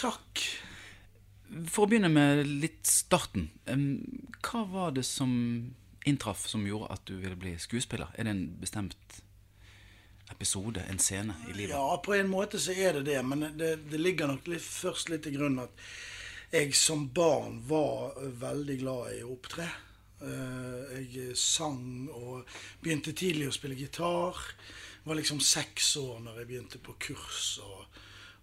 Takk. For å begynne med litt starten. Hva var det som inntraff som gjorde at du ville bli skuespiller? Er det en bestemt episode, en scene i livet? Ja, på en måte så er det det, men det, det ligger nok litt, først litt til grunn at jeg som barn var veldig glad i å opptre. Eh, Jeg sang og begynte tidlig å spille gitar. Jeg Var liksom seks år når jeg begynte på kurs og,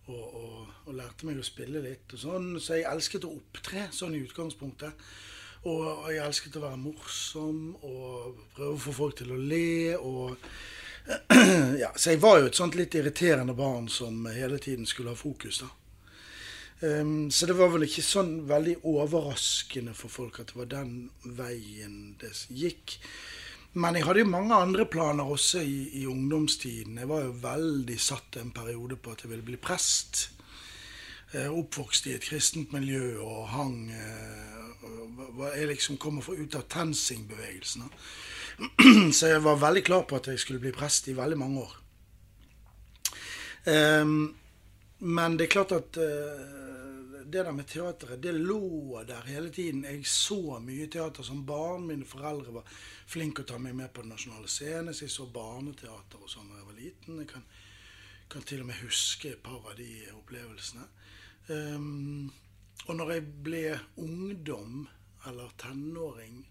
og, og, og lærte meg å spille litt. og sånn, Så jeg elsket å opptre sånn i utgangspunktet. Og, og jeg elsket å være morsom og prøve å få folk til å le. og ja, Så jeg var jo et sånt litt irriterende barn som hele tiden skulle ha fokus. da. Um, så det var vel ikke sånn veldig overraskende for folk at det var den veien det gikk. Men jeg hadde jo mange andre planer også i, i ungdomstiden. Jeg var jo veldig satt en periode på at jeg ville bli prest. Eh, oppvokst i et kristent miljø og hang eh, Jeg liksom kommer ut av TenSing-bevegelsen. Så jeg var veldig klar på at jeg skulle bli prest i veldig mange år. Ehm, men det er klart at eh, det der med teateret, det lå der hele tiden. Jeg så mye teater som barn. Mine foreldre var flinke å ta meg med på Den nasjonale scene, så jeg så barneteater og sånn da jeg var liten. Jeg kan, kan til og med huske et par av de opplevelsene. Um, og når jeg ble ungdom, eller tenåring,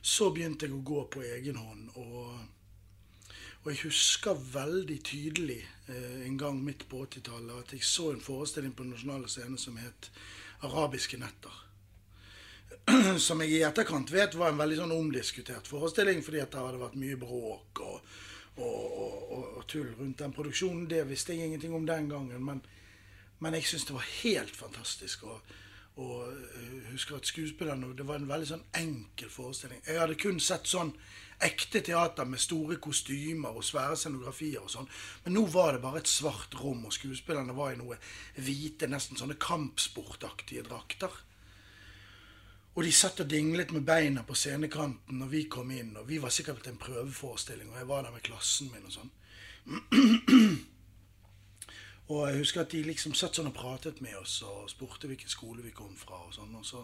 så begynte jeg å gå på egen hånd. og og jeg husker veldig tydelig eh, en gang midt på 80-tallet at jeg så en forestilling på Den nasjonale scene som het 'Arabiske netter'. Som jeg i etterkant vet var en veldig sånn omdiskutert forestilling, fordi at det hadde vært mye bråk og, og, og, og, tull rundt den produksjonen. Det visste jeg ingenting om den gangen, men, men jeg syns det var helt fantastisk. Og, og husker at skuespillerne Det var en veldig sånn enkel forestilling. Jeg hadde kun sett sånn ekte teater med store kostymer og svære scenografier og sånn. Men nå var det bare et svart rom, og skuespillerne var i noe hvite, nesten sånne kampsportaktige drakter. Og de satt og dinglet med beina på scenekanten når vi kom inn. Og vi var sikkert en prøveforestilling, og jeg var der med klassen min og sånn. Og jeg husker at de liksom satt sånn og pratet med oss og spurte hvilken skole vi kom fra. Og sånn, og så,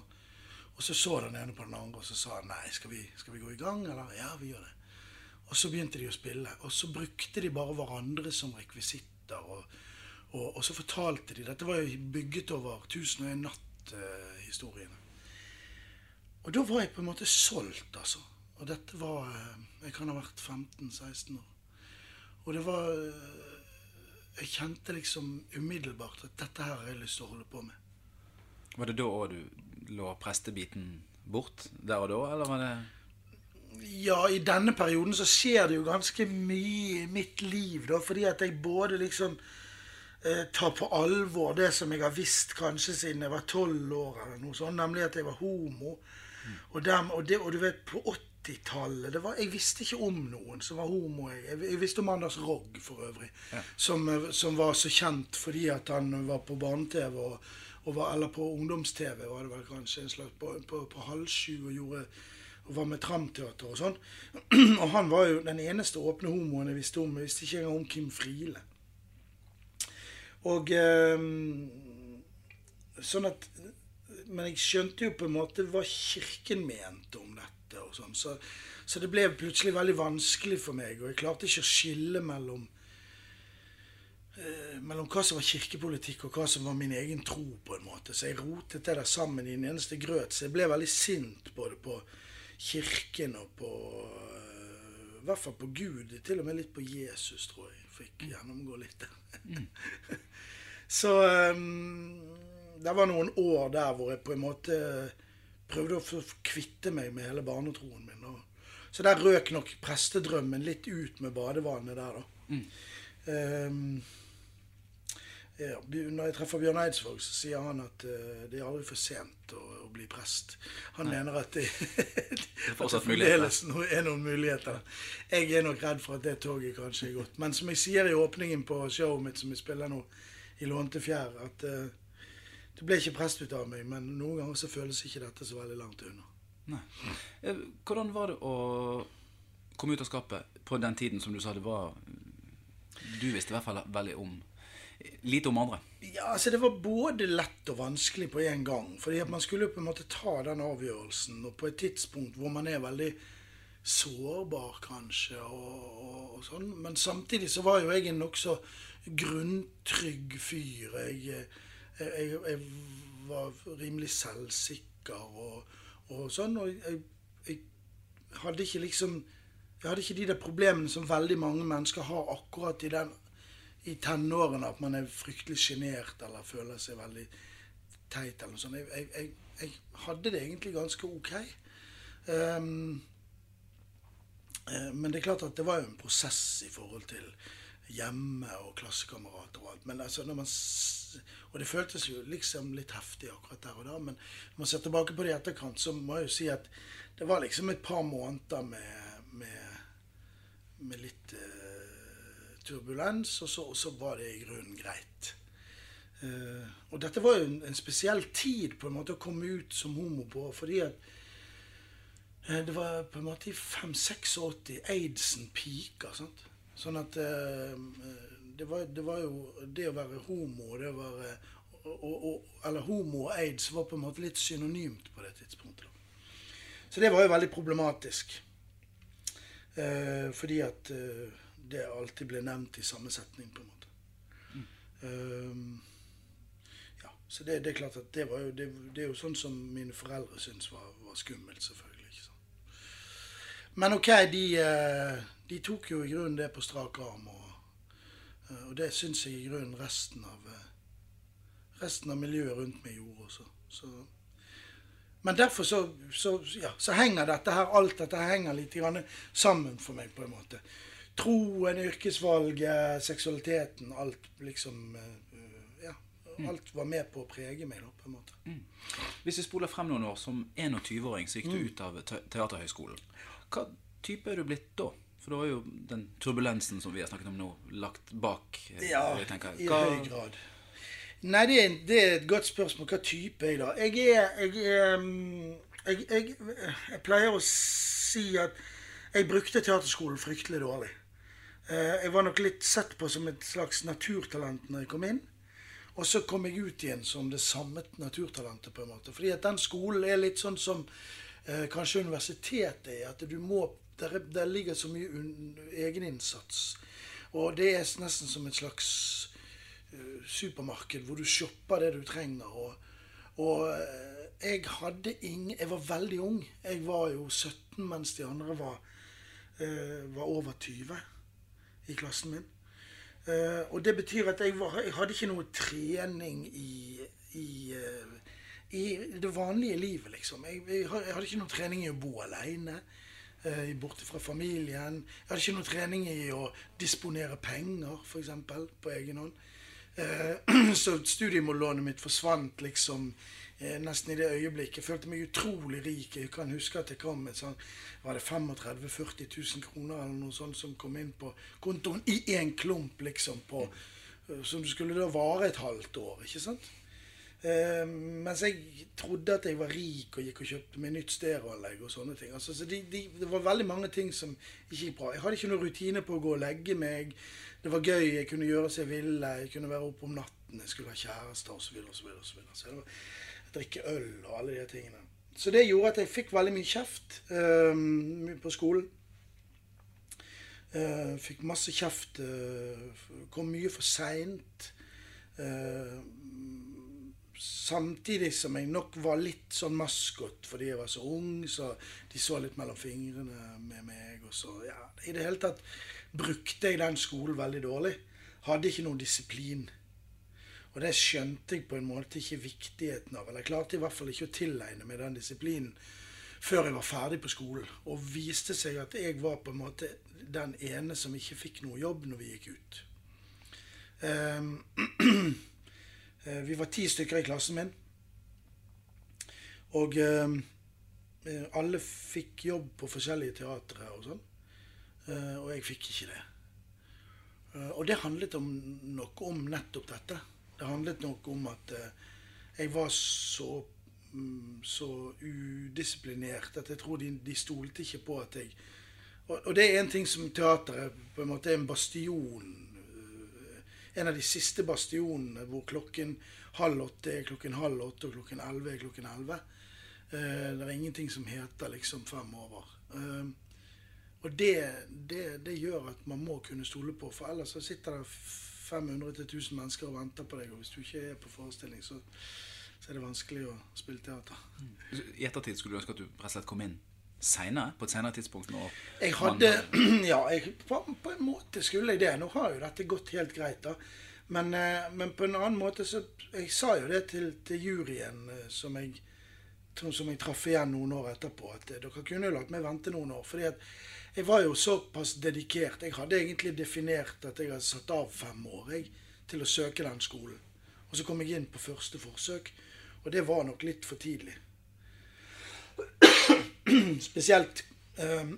og så så den ene på den andre og så sa han, nei, skal vi, skal vi gå i gang, eller? Ja, vi gjør det. Og så begynte de å spille. Og så brukte de bare hverandre som rekvisitter. Og, og, og så fortalte de Dette var jo bygget over 1001 natt-historiene. og da var jeg på en måte solgt, altså. Og dette var eh, Jeg kan ha vært 15-16 år. Og det var eh, Jeg kjente liksom umiddelbart at dette her har jeg lyst til å holde på med. Var det da òg du lå prestebiten bort? Der og da, eller var det Ja, i denne perioden så skjer det jo ganske mye i mitt liv, da, fordi at jeg både liksom eh, tar på alvor det som jeg har visst kanskje siden jeg var tolv år, eller noe sånt, nemlig at jeg var homo. Og, dem, og, det, og du vet, på 80-tallet Jeg visste ikke om noen som var homo. Jeg, jeg, visste om Anders Rogg, for øvrig, som, eh, som var så kjent fordi at han var på barne-TV, og var, eller på ungdoms-TV, var det vel kanskje, en slags på, på, på halv sju, og gjorde og var med Tramteater og sånn. Og han var jo den eneste åpne homoen jeg visste om. Jeg visste ikke engang om Kim Friele. Og eh, sånn at Men jeg skjønte jo på en måte hva Kirken mente om dette. og sånn, så, så det ble plutselig veldig vanskelig for meg. Og jeg klarte ikke å skille mellom mellom hva som var kirkepolitikk og hva som var min egen tro, på en måte. Så jeg rotet det der sammen i en eneste grøt. Så jeg ble veldig sint både på kirken og på eh, I hvert fall på Gud. Til og med litt på Jesus, tror jeg. Fikk gjennomgå litt der. Så um, det var noen år der hvor jeg på en måte prøvde å få kvitte meg med hele barnetroen min. Og, så der røk nok prestedrømmen litt ut med badevannet der, da. Um, ja, når jeg treffer Bjørn Eidsvåg, så sier han at uh, det er aldri for sent å, å bli prest. Han Nei. mener at det, det fremdeles er noen muligheter. Jeg er nok redd for at det toget kanskje er gått. Men som jeg sier i åpningen på showet mitt, som jeg spiller nå i Lånte fjær, at uh, det ble ikke prest ut av meg, men noen ganger så føles ikke dette så veldig langt unna. Nei. Eh, Hvordan var det å komme ut av skapet på den tiden som du sa det var Du visste i hvert fall veldig om Lite om andre. Ja, altså Det var både lett og vanskelig på en gang. Fordi at man skulle på en måte ta den avgjørelsen, og på et tidspunkt hvor man er veldig sårbar, kanskje, og, og, og sånn. Men samtidig så var jo jeg en nokså grunntrygg fyr. Jeg, jeg, jeg var rimelig selvsikker og, og sånn. Og jeg, jeg hadde ikke liksom Jeg hadde ikke de der problemene som veldig mange mennesker har akkurat i den i tenårene at man er fryktelig sjenert eller føler seg veldig teit eller noe sånt. Jeg, jeg, jeg, hadde det egentlig ganske ok. Eh, men det er klart at det var jo en prosess i forhold til hjemme og klassekamerater og alt. Men altså når man Og det føltes jo liksom litt heftig akkurat der og da. Men når man ser tilbake på det i etterkant, så må jeg jo si at det var liksom et par måneder med, med, med litt eh, turbulens, og så, og så var det i grunnen greit. Uh, og dette var jo en, en spesiell tid på en måte å komme ut som homo på, fordi at uh, det var på en måte i 5-86 aidsen pika. sant? Sånn at uh, det, var, det var jo det å være homo det være og, og, Eller homo og aids var på en måte litt synonymt på det tidspunktet. da. Så det var jo veldig problematisk. Fordi at det alltid ble nevnt i samme setning, på en måte. Eh, ja, så det, det er klart at det var jo det, det er jo sånn som mine foreldre syntes var, var skummelt, selvfølgelig. ikke sant? Men ok, de, eh, de tok jo i grunnen det på strak arm, og, eh, og det syns jeg i grunnen resten av eh, resten av miljøet rundt meg gjorde også. Så, men derfor så, så, ja, så henger dette her, alt dette henger litt grann sammen for meg, på en måte. Troen, yrkesvalget, seksualiteten, alt liksom eh, Ja. Alt var med på å prege meg, da, på en måte. Hvis vi spoler frem noen år, som 21-åring så gikk du ut av te Teaterhøgskolen. Hva type er du blitt da? For da er jo den turbulensen som vi har snakket om nå, lagt bak. eh, Ja, Hva... i høy grad. Nei, det er, det er et godt spørsmål. Hva type jeg, da? Jeg er Jeg, mm, jeg, jeg, jeg pleier å si at jeg brukte teaterskolen fryktelig dårlig. Eh, Jeg var nok litt sett på som et slags naturtalent når jeg kom inn. Og så kom jeg ut igjen som det samme naturtalentet, på en måte. Fordi at den skolen er litt sånn som eh, kanskje universitetet er. At du må Der, er- der ligger så mye un, egeninnsats. Og det er nesten som et slags uh, supermarked hvor du shopper det du trenger. Og, og eh, jeg hadde ingen Jeg var veldig ung. Jeg var jo 17 mens de andre var, uh, var over 20 i klassen min. Uh, og det betyr at jeg, var, jeg hadde ikke noe trening i, i, uh, i det vanlige livet, liksom. Jeg, jeg, jeg hadde ikke noe trening i å bo aleine. Uh, borte fra familien. Jeg hadde ikke noe trening i å disponere penger, f.eks. på egen hånd. Eh, så studiemållånet mitt forsvant liksom eh, nesten i det øyeblikket. Jeg følte meg utrolig rik. Jeg kan huske at jeg kom med sånn Var det 35 000-40 000 kroner eller noe sånt som kom inn på kontoen i én klump, liksom, på, eh, som skulle da vare et halvt år. ikke sant? Eh, mens jeg trodde at jeg var rik og gikk og kjøpte meg nytt stereoanlegg og sånne ting. Altså, så de, de, det var veldig mange ting som ikke gikk bra. Jeg hadde ikke noen rutine på å gå og legge meg. Det var gøy, jeg kunne gjøre som jeg ville. Jeg kunne være oppe om natten, jeg skulle ha kjæreste osv. Så, videre, og så, videre. så det var drikke øl og alle de tingene. Så det gjorde at jeg fikk veldig mye kjeft eh, på skolen. Uh, fikk masse kjeft. Uh, kom mye for seint. Uh, samtidig som jeg nok var litt sånn maskot fordi jeg var så ung, så de så litt mellom fingrene med meg. Og så, ja, I det hele tatt brukte jeg den skolen veldig dårlig. Hadde ikke noen disiplin. Og det skjønte jeg på en måte ikke viktigheten av. Eller jeg klarte i hvert fall ikke å tilegne meg den disiplinen før jeg var ferdig på skolen. Og viste seg at jeg var på en måte den ene som ikke fikk noe jobb når vi gikk ut. Ehm, eh, vi var ti stykker i klassen min. Og ehm, eh, alle fikk jobb på forskjellige teatre og sånn. Eh, og jeg fikk ikke det. Og det handlet om, nok om nettopp dette. Det handlet nok om at eh, jeg var så, mm, så udisiplinert at jeg tror de, de stolte ikke på at jeg og, og det er en ting som teateret på en måte er en bastion. eh, En av de siste bastionene hvor klokken halv åtte er klokken halv åtte, og klokken elleve er klokken elleve. Eh, Det er ingenting som heter liksom fem over. Og det, det, det gjør at man må kunne stole på, for ellers så sitter det 500-1000 mennesker og venter på deg, og hvis du ikke er på forestilling, så, så er det vanskelig å spille teater. I ettertid skulle du ønske at du rett kom inn seinere, på et senere tidspunkt? Jeg hadde Ja, jeg, på, på en måte skulle jeg det. Nå har jo dette gått helt greit, da. Men, eh, men på en annen måte så Jeg sa jo det til, til juryen eh, som jeg som jeg traff igjen noen år etterpå, at eh, dere kunne jo latt meg vente noen år. fordi at jeg var jo såpass dedikert. Jeg hadde egentlig definert at jeg hadde satt av fem år jeg, til å søke den skolen. Og så kom jeg inn på første forsøk, og det var nok litt for tidlig. Spesielt um,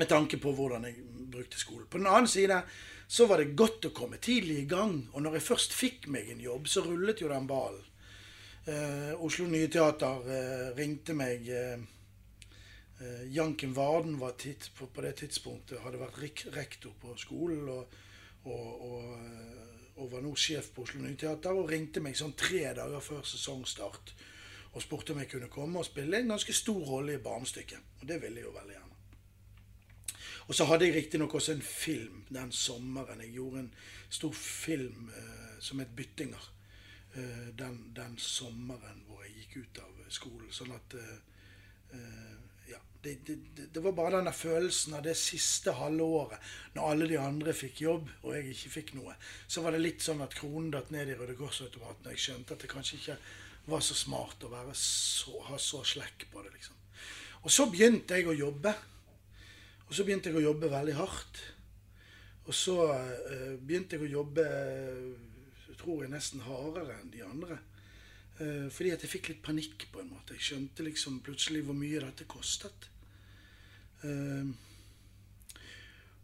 med tanke på hvordan jeg brukte skolen. På den annen side så var det godt å komme tidlig i gang. Og når jeg først fikk meg en jobb, så rullet jo den ballen. Eh, Oslo Nye Teater eh, ringte meg eh, eh, Janken Varden var tids, på, på det tidspunktet hadde vært rektor på skolen og, og, og, eh, og var nå sjef på Oslo Nye Teater, og ringte meg sånn tre dager før sesongstart og spurte om jeg kunne komme og spille en ganske stor rolle i barnestykket. Og det ville jeg jo veldig gjerne. Og så hadde jeg riktignok også en film den sommeren. Jeg gjorde en stor film eh, som het 'Byttinger'. Eh, den, den sommeren hvor jeg gikk ut av skolen. Sånn at eh, eh. Det, det, var bare denne følelsen av det siste halve året, når alle de andre fikk jobb og jeg ikke fikk noe. Så var det litt sånn at kronen datt ned i Røde Kors-automaten. og Jeg skjønte at det kanskje ikke var så smart å så, ha så slekk på det. liksom. Og så begynte jeg å jobbe. Og så begynte jeg å jobbe veldig hardt. Og så uh, begynte jeg å jobbe jeg tror jeg nesten hardere enn de andre. Eh, fordi at jeg fikk litt panikk på en måte. Jeg skjønte liksom plutselig hvor mye dette kostet. Eh,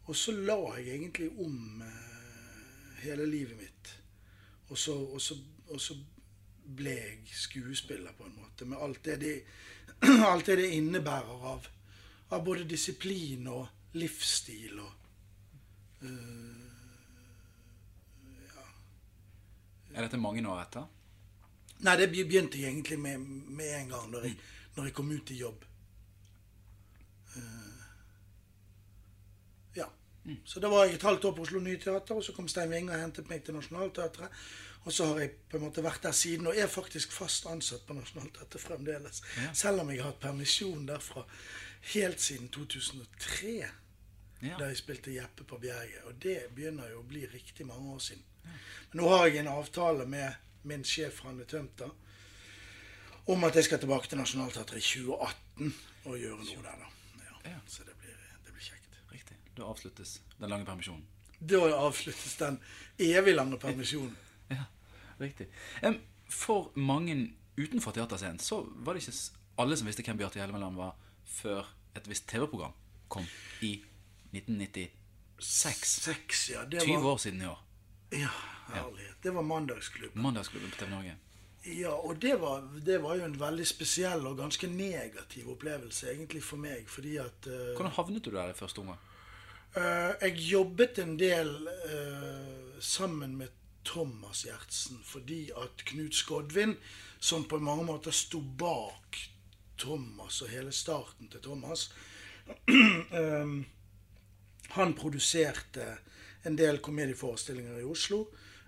og så la jeg egentlig om eh, hele livet mitt. Og så, og, så, og så ble jeg skuespiller på en måte. Med alt det det, alt det, det innebærer av, av både disiplin og livsstil og Er dette mange år etter? Nei, det begynte jeg egentlig med, med en gang når jeg, når jeg kom ut i jobb. Eh, ja. Så da var jeg et halvt år på Oslo Nye Teater, og så kom Stein Winge og hentet meg til Nationaltheatret. Og så har jeg på en måte vært der siden, og er faktisk fast ansatt på Nationaltheatret fremdeles. Selv om jeg har hatt permisjon derfra helt siden 2003, Ja. da jeg spilte Jeppe på Bjerget. Og det begynner jo å bli riktig mange år siden. Men nå har jeg en avtale med min sjef Hanne Tømta om at jeg skal tilbake til Nationaltheatret i 2018 og gjøre noe der, da. Ja. Ja. Så det blir, det blir kjekt. Riktig. Da avsluttes den lange permisjonen. Da avsluttes den evig lange permisjonen. Ja, riktig. For mange utenfor teaterscenen så var det ikke alle som visste hvem Bjarte Hjelmeland var, før et visst TV-program kom i 1996. Seks, ja. Det 20 var, år siden i år. ja, herlighet. Det var Mandagsklubben. Mandagsklubben på TV Norge. Ja, og det var, det var jo en veldig spesiell og ganske negativ opplevelse egentlig for meg, fordi at Uh, Hvordan havnet du der i første omgang? Uh, jeg jobbet en del uh, sammen med Thomas Gjertsen fordi at Knut Skodvin, som på mange måter sto bak Thomas og hele starten til Thomas, han produserte en del komedieforestillinger i Oslo.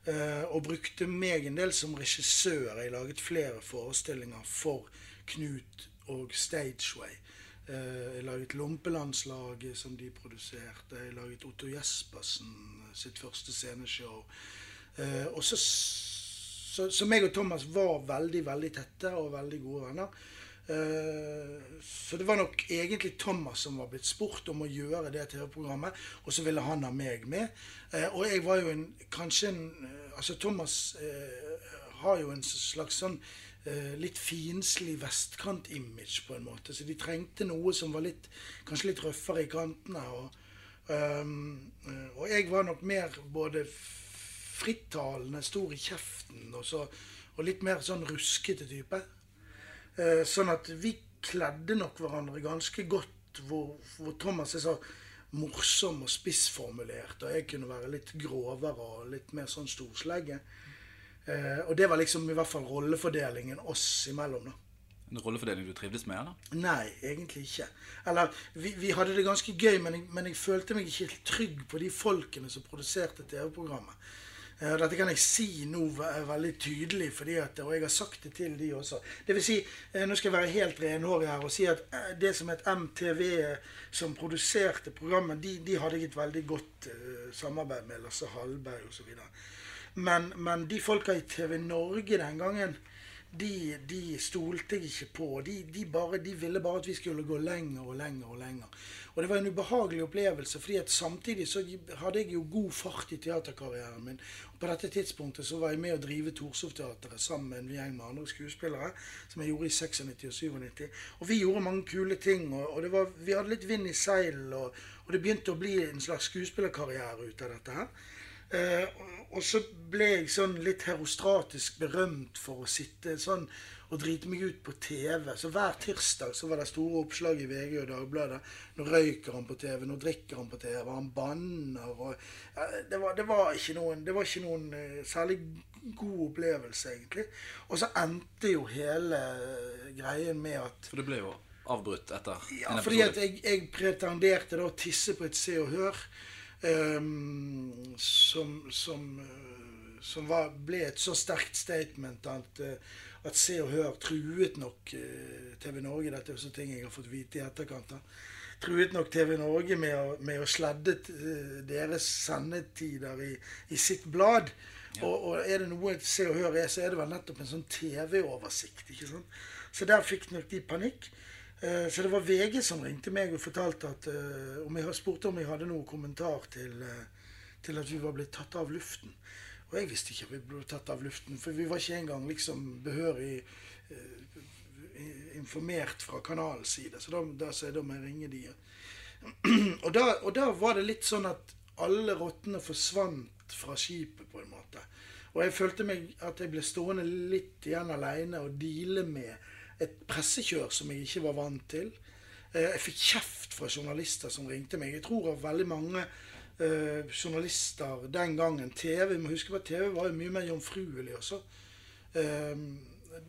Eh, og brukte meg en del som regissør. Jeg laget flere forestillinger for Knut og Stageway. Eh, jeg laget Lompelandslaget, som de produserte. Jeg laget Otto Jespersen sitt første sceneshow. Eh, og så, så, så meg og Thomas var veldig, veldig tette og veldig gode venner. Eh, så det var nok egentlig Thomas som var blitt spurt om å gjøre det TV-programmet, og så ville han ha meg med. Eh, og jeg var jo en, kanskje en eh, Altså Thomas har jo en slags sånn litt finslig vestkant-image, på en måte. Så de trengte noe som var litt, kanskje litt røffere i kantene. Og, ehm, eh, og jeg var nok mer både frittalende, stor i kjeften, og, så, og litt mer sånn ruskete type. Eh, sånn at vi kledde nok hverandre ganske godt, hvor, hvor Thomas er så morsom og spissformulert, og jeg kunne være litt grovere og litt mer sånn storslegge. Eh, og det var liksom i hvert fall rollefordelingen oss imellom, da. En rollefordeling du trivdes med, eller? Nei, egentlig ikke. Eller, vi, vi hadde det ganske gøy, men jeg, men jeg følte meg ikke helt trygg på de folkene som produserte TV-programmet. Eh, Dette kan jeg si nå veldig tydelig, at, og jeg har sagt det til de også. Det vil si, eh, nå skal jeg være helt renhårig her og si at eh, det som het MTV, som produserte programmet, de, de hadde jeg et veldig godt eh, samarbeid med Lasse Hallberg osv. Men, men de folka i TV Norge den gangen, de, de stolte jeg ikke på. De, de, bare, de ville bare at vi skulle gå lenger og lenger og lenger. Og det var en ubehagelig opplevelse, fordi at samtidig så hadde jeg jo god fart i teaterkarrieren min. Og på dette tidspunktet så var jeg med å drive Torshov-teatret sammen med en gjeng med andre skuespillere, som jeg gjorde i 96 og 97. Og vi gjorde mange kule ting, og, og var, vi hadde litt vind i seilen, og, og det begynte å bli en slags skuespillerkarriere ut av dette her. Eh, og- så ble jeg sånn litt herostratisk berømt for å sitte sånn og drite meg ut på TV. Så hver tirsdag så var det store oppslag i VG og Dagbladet. Nå røyker han på TV, nå drikker han på TV, han banner og eh, det, var, det var ikke noen, det var ikke noen eh, særlig god opplevelse, egentlig. Og så endte jo hele greien med at For det ble jo avbrutt etter ja, en fordi at episode. jeg, jeg pretenderte da å tisse på et Se og Hør. Ehm, som som, eh, som var, ble et så sterkt statement at, eh, at Se og Hør truet nok eh, TV Norge. Dette er også ting jeg har fått vite i etterkant. da, Truet nok TV Norge med å, med å sledde deres sendetider i, i sitt blad. Og, og er det noe Se og Hør er, så er det vel nettopp en sånn TV-oversikt. ikke sant? Så der fikk nok de panikk. Eh, Så det var VG som ringte meg og fortalte at eh, om jeg spurte om jeg hadde noen kommentar til, eh, til at vi var blitt tatt av luften. Og jeg visste ikke at vi ble tatt av luften, for vi var ikke engang liksom behørig eh, informert fra kanalens side. Så da, da sa jeg da må jeg ringe de. Og da, og da var det litt sånn at alle rottene forsvant fra skipet, på en måte. Og jeg følte meg at jeg ble stående litt igjen aleine og deale med et pressekjør som jeg ikke var vant til. Eh, Jeg fikk kjeft fra journalister som ringte meg. Jeg tror at veldig mange eh, journalister den gangen TV må huske på at TV var jo mye mer jomfruelig også. Eh,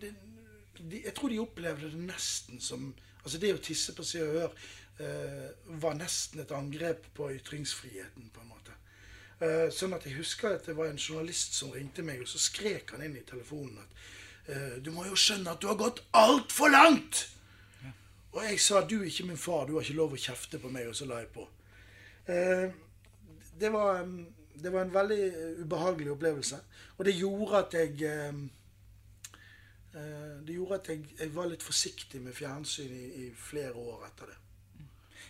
de, de, jeg tror de opplevde det nesten som Altså det å tisse på Se og Hør eh, var nesten et angrep på ytringsfriheten, på en måte. Eh, sånn at jeg husker at det var en journalist som ringte meg, og så skrek han inn i telefonen at Du må jo skjønne at du har gått altfor langt! Og jeg sa du er ikke min far, du har ikke lov å kjefte på meg, og så la jeg på. Eh, det, var, det var en veldig eh, ubehagelig opplevelse. Og det gjorde at jeg eh, eh, Det gjorde at jeg, jeg var litt forsiktig med fjernsyn i, i flere år etter det.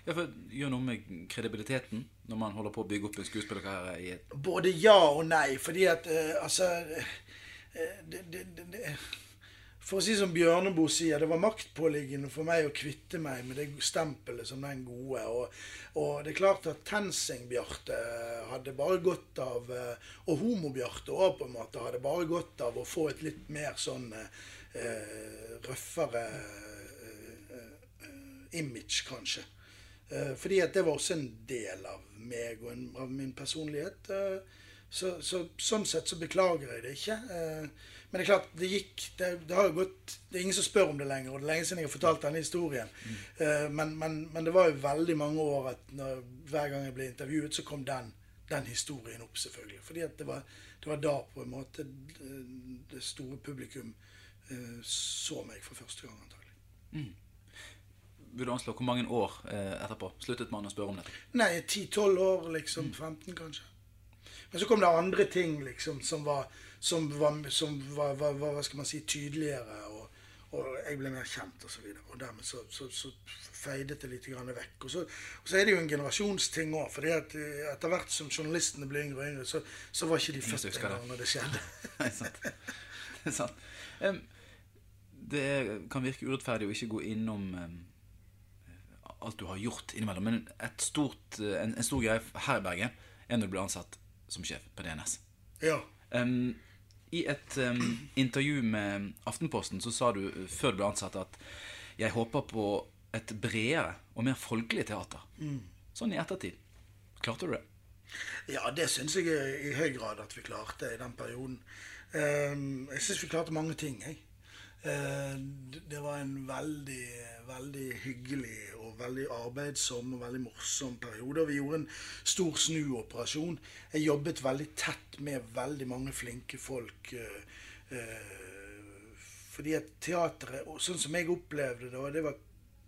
Ja, for Gjør noe med kredibiliteten når man holder på å bygge opp en skuespillerkarriere i et Både ja og nei, fordi at eh, altså eh, det, det, det, det, For å si som Bjørneboe sier, det var maktpåliggende for meg å kvitte meg med det stempelet som den gode. Og, og det er klart at Tensing-Bjarte hadde bare godt av eh, Og Homo-Bjarte òg, på en måte, hadde bare godt av å få et litt mer sånn eh, røffere eh, eh, image, kanskje. Eh, Fordi at det var også en del av meg og en, av min personlighet. Så, så, sånn sett så beklager jeg det ikke. Eh, men det er klart, det gikk det, det, har jo gått Det er ingen som spør om det lenger, og det er lenge siden jeg har fortalt denne historien. Mm. Men, men, men, det var jo veldig mange år at når, hver gang jeg ble intervjuet, så kom den, den historien opp, selvfølgelig. Fordi at det var, det var da på en måte det store publikum eh, så meg for første gang, antagelig. Mm. Vil du anslå hvor mange år eh, etterpå sluttet man å spørre om dette? Nei, 10-12 år, liksom. 15, kanskje. Men så kom det andre ting liksom, som var, som var, som var, var hva skal man si, tydeligere. Og, og jeg ble mer kjent. Og, så videre. og dermed så, så, så feidet det litt vekk. Og så, og så, er det jo en generasjonsting òg. For etter hvert som journalistene ble yngre og yngre, så, så var ikke de født engang når det skjedde. det er sant. Det, er sant. Um, det kan virke urettferdig å ikke gå innom um, alt du har gjort innimellom. Men stort, en, en, stor greie her i Bergen er når du blir ansatt som sjef på DNS. Ja. Um, I et um, intervju med Aftenposten så sa du før du ble ansatt at jeg håper på et bredere og mer folkelig teater. Mm. Sånn i ettertid. Klarte du det? Ja, det syns jeg i høy grad at vi klarte i den perioden. Um, jeg syns vi klarte mange ting, jeg. Uh, det var en veldig, veldig hyggelig og veldig arbeidsom og veldig morsom periode. Og vi gjorde en stor snuoperasjon. Jeg jobbet veldig tett med veldig mange flinke folk. Uh, uh, fordi at teatret, sånn som jeg opplevde det, og det var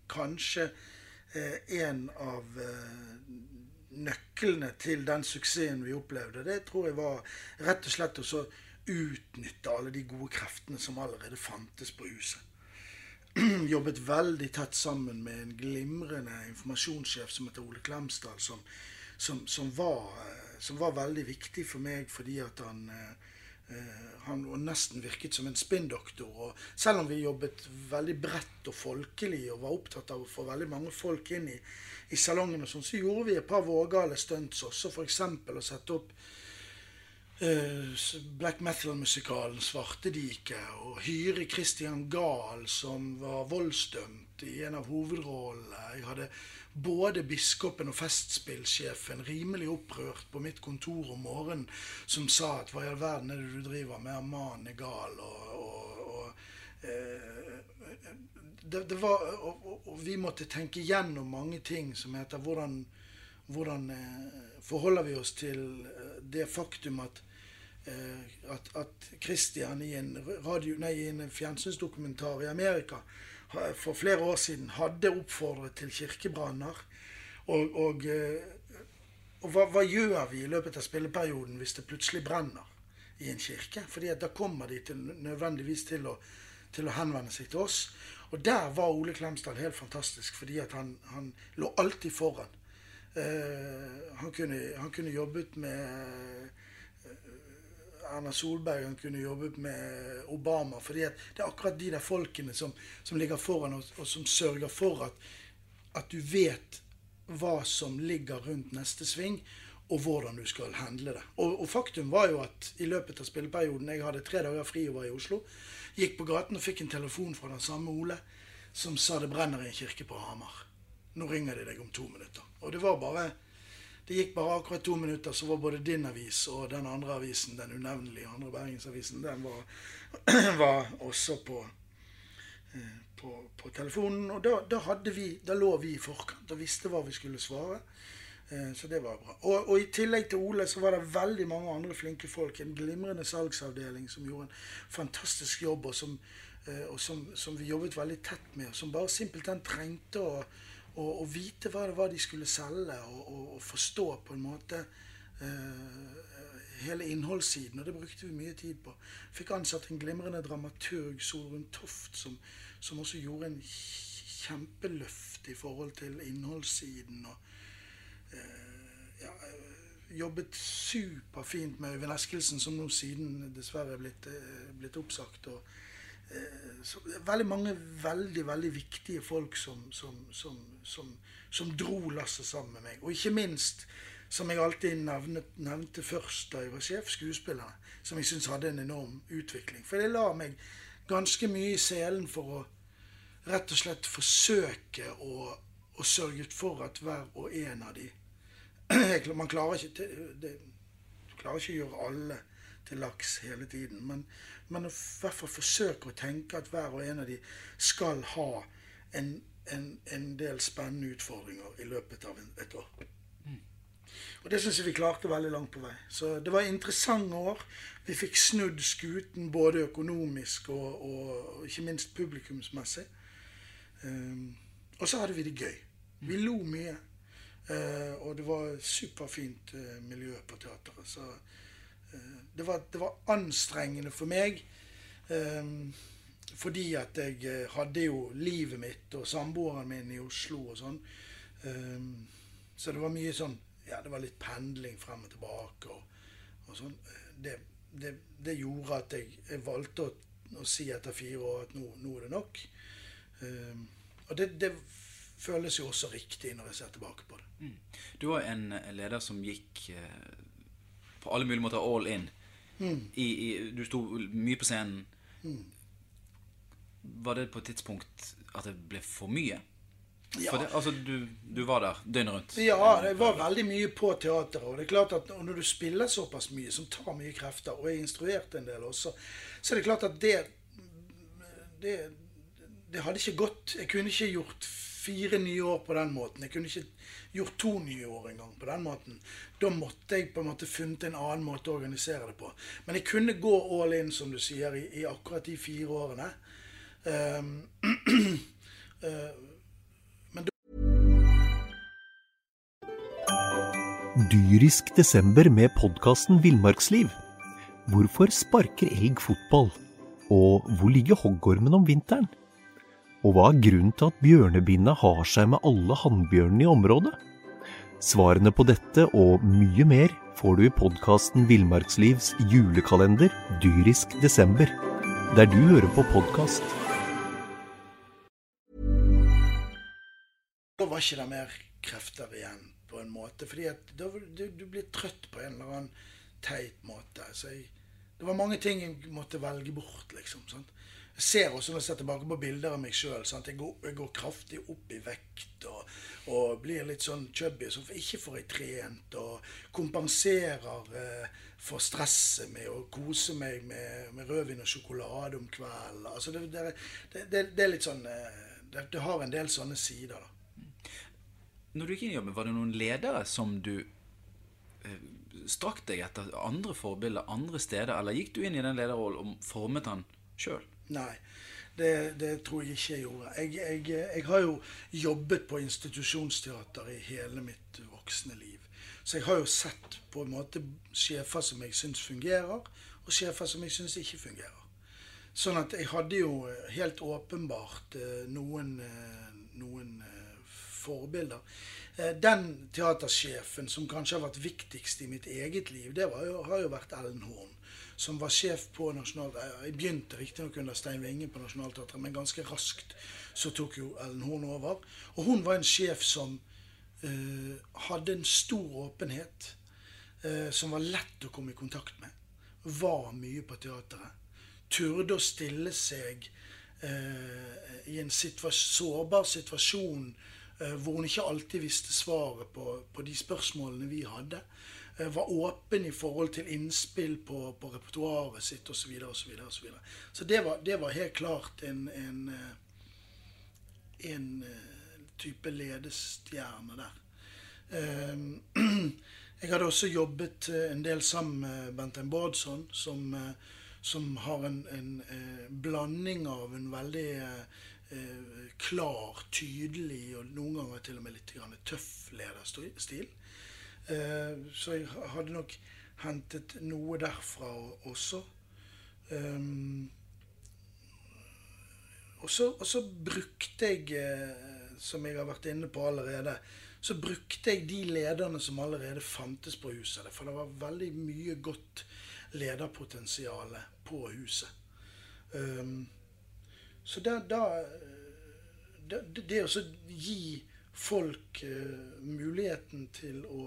kanskje en av nøklene til den suksessen vi opplevde, det tror jeg var rett og slett å utnytte alle de gode kreftene som allerede fantes på huset. jobbet veldig tett sammen med en glimrende informasjonssjef som heter Ole Klemsdal, som, som, som, var, som, var, veldig viktig for meg fordi at han eh, han nesten virket som en spinndoktor. Selv om vi jobbet veldig bredt og folkelig og var opptatt av å få veldig mange folk inn i, i salongen, og sånn, så gjorde vi et par vågale stunts også. F.eks. å sette opp Eh, black metal-musikalen 'Svartediket' og hyre Christian Gahl, som var voldsdømt i en av hovedrollene. Jeg hadde både biskopen og festspillsjefen rimelig opprørt på mitt kontor om morgenen, som sa at 'hva i all verden er det du driver med, mannen er gal', og, og, og eh, det, det var, og, og, vi måtte tenke gjennom mange ting som heter hvordan hvordan eh, forholder vi oss til eh, det faktum at eh, at, at Christian i en, radio, nei, i en fjernsynsdokumentar i Amerika for flere år siden hadde oppfordret til kirkebranner. Og, og, og hva, hva, gjør vi i løpet av spilleperioden hvis det plutselig brenner i en kirke? Fordi da kommer de til, nødvendigvis til å, til å henvende seg til oss. Og der var Ole Klemsdal helt fantastisk, fordi han, han, lå alltid foran. Uh, han, kunne, han, kunne, jobbet med uh, Erna Solberg, han kunne jobbet med Obama. fordi det er akkurat de der folkene som, som ligger foran oss, og som sørger for at, at du vet hva som ligger rundt neste sving, og hvordan du skal handle det. Og, og, faktum var jo at i løpet av spilleperioden Jeg hadde tre dager fri og var i Oslo. Gikk på gaten og fikk en telefon fra den samme Ole som sa det brenner i en kirke på Hamar. Nå ringer de deg om to minutter. Og det var bare Det gikk bare akkurat to minutter, så var både din avis og den andre avisen, den unevnelige andre Bergensavisen, den var, var også på, eh, på, på telefonen. Og da, da, hadde vi, da lå vi i forkant og visste hva vi skulle svare. Eh, så det var bra. Og, og, i tillegg til Ole så var det veldig mange andre flinke folk. En glimrende salgsavdeling som gjorde en fantastisk jobb, og som, eh, og som, som vi jobbet veldig tett med. Som bare simpelthen trengte å og, og vite hva det var de skulle selge, og, og, og forstå på en måte uh, hele innholdssiden. Og det brukte vi mye tid på. Fikk ansatt en glimrende dramaturg, Solrun Toft, som, som, også gjorde en kjempeløft i forhold til innholdssiden. og uh, ja, jobbet superfint med Øyvind Eskilsen, som nå siden dessverre er blitt, blitt oppsagt. og Eh, veldig mange veldig veldig viktige folk som, som, som, som dro lasset sammen med meg. Og ikke minst, som jeg alltid nevnte, nevnte først da jeg var sjef, skuespillerne. Som jeg syns hadde en enorm utvikling. For det la meg ganske mye i selen for å rett og slett forsøke å, å sørge for at hver og en av de Man klarer ikke det, klarer ikke å gjøre alle til laks hele tiden. Men, men i hvert fall forsøke å tenke at hver og en av de skal ha en, en, en del spennende utfordringer i løpet av et år. Og det syns jeg vi klarte veldig langt på vei. Så det var interessante år. Vi fikk snudd skuten både økonomisk og, og ikke minst publikumsmessig. Um, og så hadde vi det gøy. Vi lo mye. Uh, og det var superfint uh, miljø på teateret. Så det, var, det, var, anstrengende for meg. Um, fordi at jeg hadde jo livet mitt og samboeren min i Oslo og sånn. Um, så det var mye sånn ja, det var litt pendling frem og tilbake. og, og sånn. Det, det, det, gjorde at jeg, jeg valgte å, å, si etter fire år at nå, nå er det nok. Um, og det, det, føles jo også riktig når jeg ser tilbake på det. Mm. Du var en leder som gikk eh, på alle mulige måter all in. Mm. I, i, du sto mye på scenen. Mm. Var det på et tidspunkt at det ble for mye? Ja. Det, altså, du, du, var der døgnet rundt? Ja, det var veldig mye på teateret. Og det er klart at når du spiller såpass mye, som tar mye krefter, og er instruert en del også, så er det klart at det Det, det hadde ikke gått. Jeg kunne ikke gjort fire nye år på den måten. Jeg kunne ikke gjort to nye år engang på den måten. Da måtte jeg på en måte funnet en annen måte å organisere det på. Men jeg kunne gå all in, som du sier, i, i akkurat de fire årene. Um, dyrisk desember med podkasten Villmarksliv. Hvorfor sparker elg fotball? Og hvor ligger hoggormen om vinteren? Og hva er grunnen til at bjørnebinna har seg med alle hannbjørnene i området? Svarene på dette og mye mer får du i podkasten Villmarkslivs julekalender dyrisk desember, der du hører på podkast. Da var ikke det mer krefter igjen på en måte. fordi da, du, du, blir trøtt på en eller annen teit måte. Så jeg, det var mange ting jeg måtte velge bort, liksom. Sant? Ser også når jeg ser tilbake på bilder av meg sjøl. Jeg, jeg, går kraftig opp i vekt og, og blir litt sånn chubby. Så ikke får jeg trent. Og kompenserer eh, for stresset med å kose meg med, med rødvin og sjokolade om kvelden. Altså det, det, det, det, er litt sånn eh, det, har en del sånne sider. da. Når du gikk inn i jobben, var det noen ledere som du eh, strakk deg etter andre forbilder andre steder, eller gikk du inn i den lederrollen og formet den sjøl? Nei, det, det, tror jeg ikke jeg gjorde. Jeg, jeg, jeg, har jo jobbet på institusjonsteater i hele mitt voksne liv. Så jeg har jo sett på en måte sjefer som jeg syns fungerer, og sjefer som jeg syns ikke fungerer. Sånn at jeg hadde jo helt åpenbart eh, noen, eh, noen forbilder. Eh, den teatersjefen som kanskje har vært viktigst i mitt eget liv, det jo, har jo vært Ellen Horn. Som var sjef på Nasjonal... Eh, jeg begynte riktignok under Stein Winge på Nationaltheatret, men ganske raskt så tok jo Ellen Horn over. Og hun var en sjef som uh, hadde en stor åpenhet. Uh, som var lett å komme i kontakt med. Var mye på teateret. Turde å stille seg uh, i en situa sårbar situasjon Eh, hvor hun ikke alltid visste svaret på, på de spørsmålene vi hadde. Eh, var åpen i forhold til innspill på, på repertoaret sitt osv. Så, så, videre, så, videre. så det var, det var helt klart en, en, eh, en type ledestjerne der. Jeg hadde også jobbet en del sammen med Benten Bårdsson, som, som har en, en, blanding av en veldig eh, klar, tydelig og noen ganger til og med litt tøff lederstil. Eh, så jeg hadde nok hentet noe derfra også. Um, og, så, og så brukte jeg, eh, som jeg har vært inne på allerede, så brukte jeg de lederne som allerede fantes på huset. For det var veldig mye godt lederpotensial på huset. Um, så da, da det, det å gi folk uh, muligheten til å,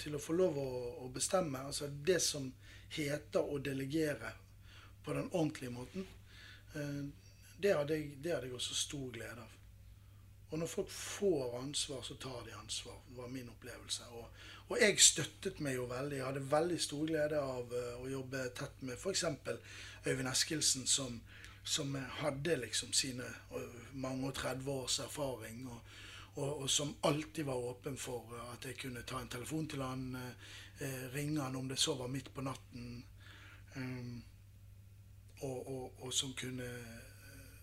til å få lov å, å, bestemme, altså det som heter å delegere på den ordentlige måten, uh, det, hadde jeg, det hadde jeg også stor glede av. Og når folk får ansvar, så tar de ansvar, var min opplevelse. Og, og jeg støttet meg jo veldig. Jeg hadde veldig stor glede av uh, å jobbe tett med f.eks. Øyvind Eskildsen, som, som hadde liksom sine uh, mange og 30 års erfaring. Og, og, og, som alltid var åpen for at jeg kunne ta en telefon til han, eh, ringe han om det så var midt på natten. Um, og, og, som kunne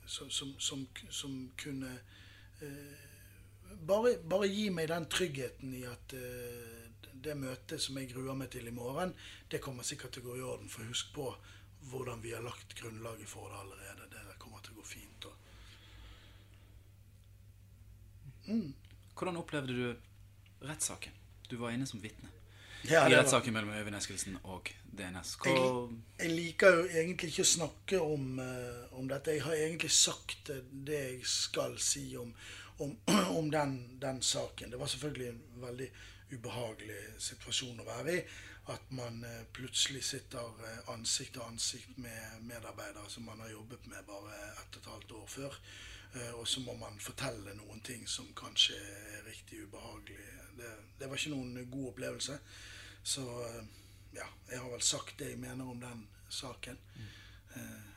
som, som, som, som kunne Eh, bare, bare, gi meg den tryggheten i at eh, det møtet som jeg gruer meg til i morgen, det kommer sikkert til å gå i orden. For husk på hvordan vi har lagt grunnlaget for det allerede. Det kommer til å gå fint. Mm. Hvordan opplevde du rettssaken? Du var inne som vitne. Ja, I rettssaken mellom Øyvind Eskildsen og DNS. Hva... Jeg, jeg, liker jo egentlig ikke å snakke om, uh, om, dette. Jeg har egentlig sagt det jeg skal si om, om, om den, den, saken. Det var selvfølgelig en veldig ubehagelig situasjon å være i. At man uh, plutselig sitter uh, ansikt til ansikt med medarbeidere som man har jobbet med bare ett og et halvt år før. og så må man fortelle noen ting som kanskje er riktig ubehagelig. Det, det var ikke noen god opplevelse. Så eh, ja, jeg har vel sagt det jeg mener om den saken.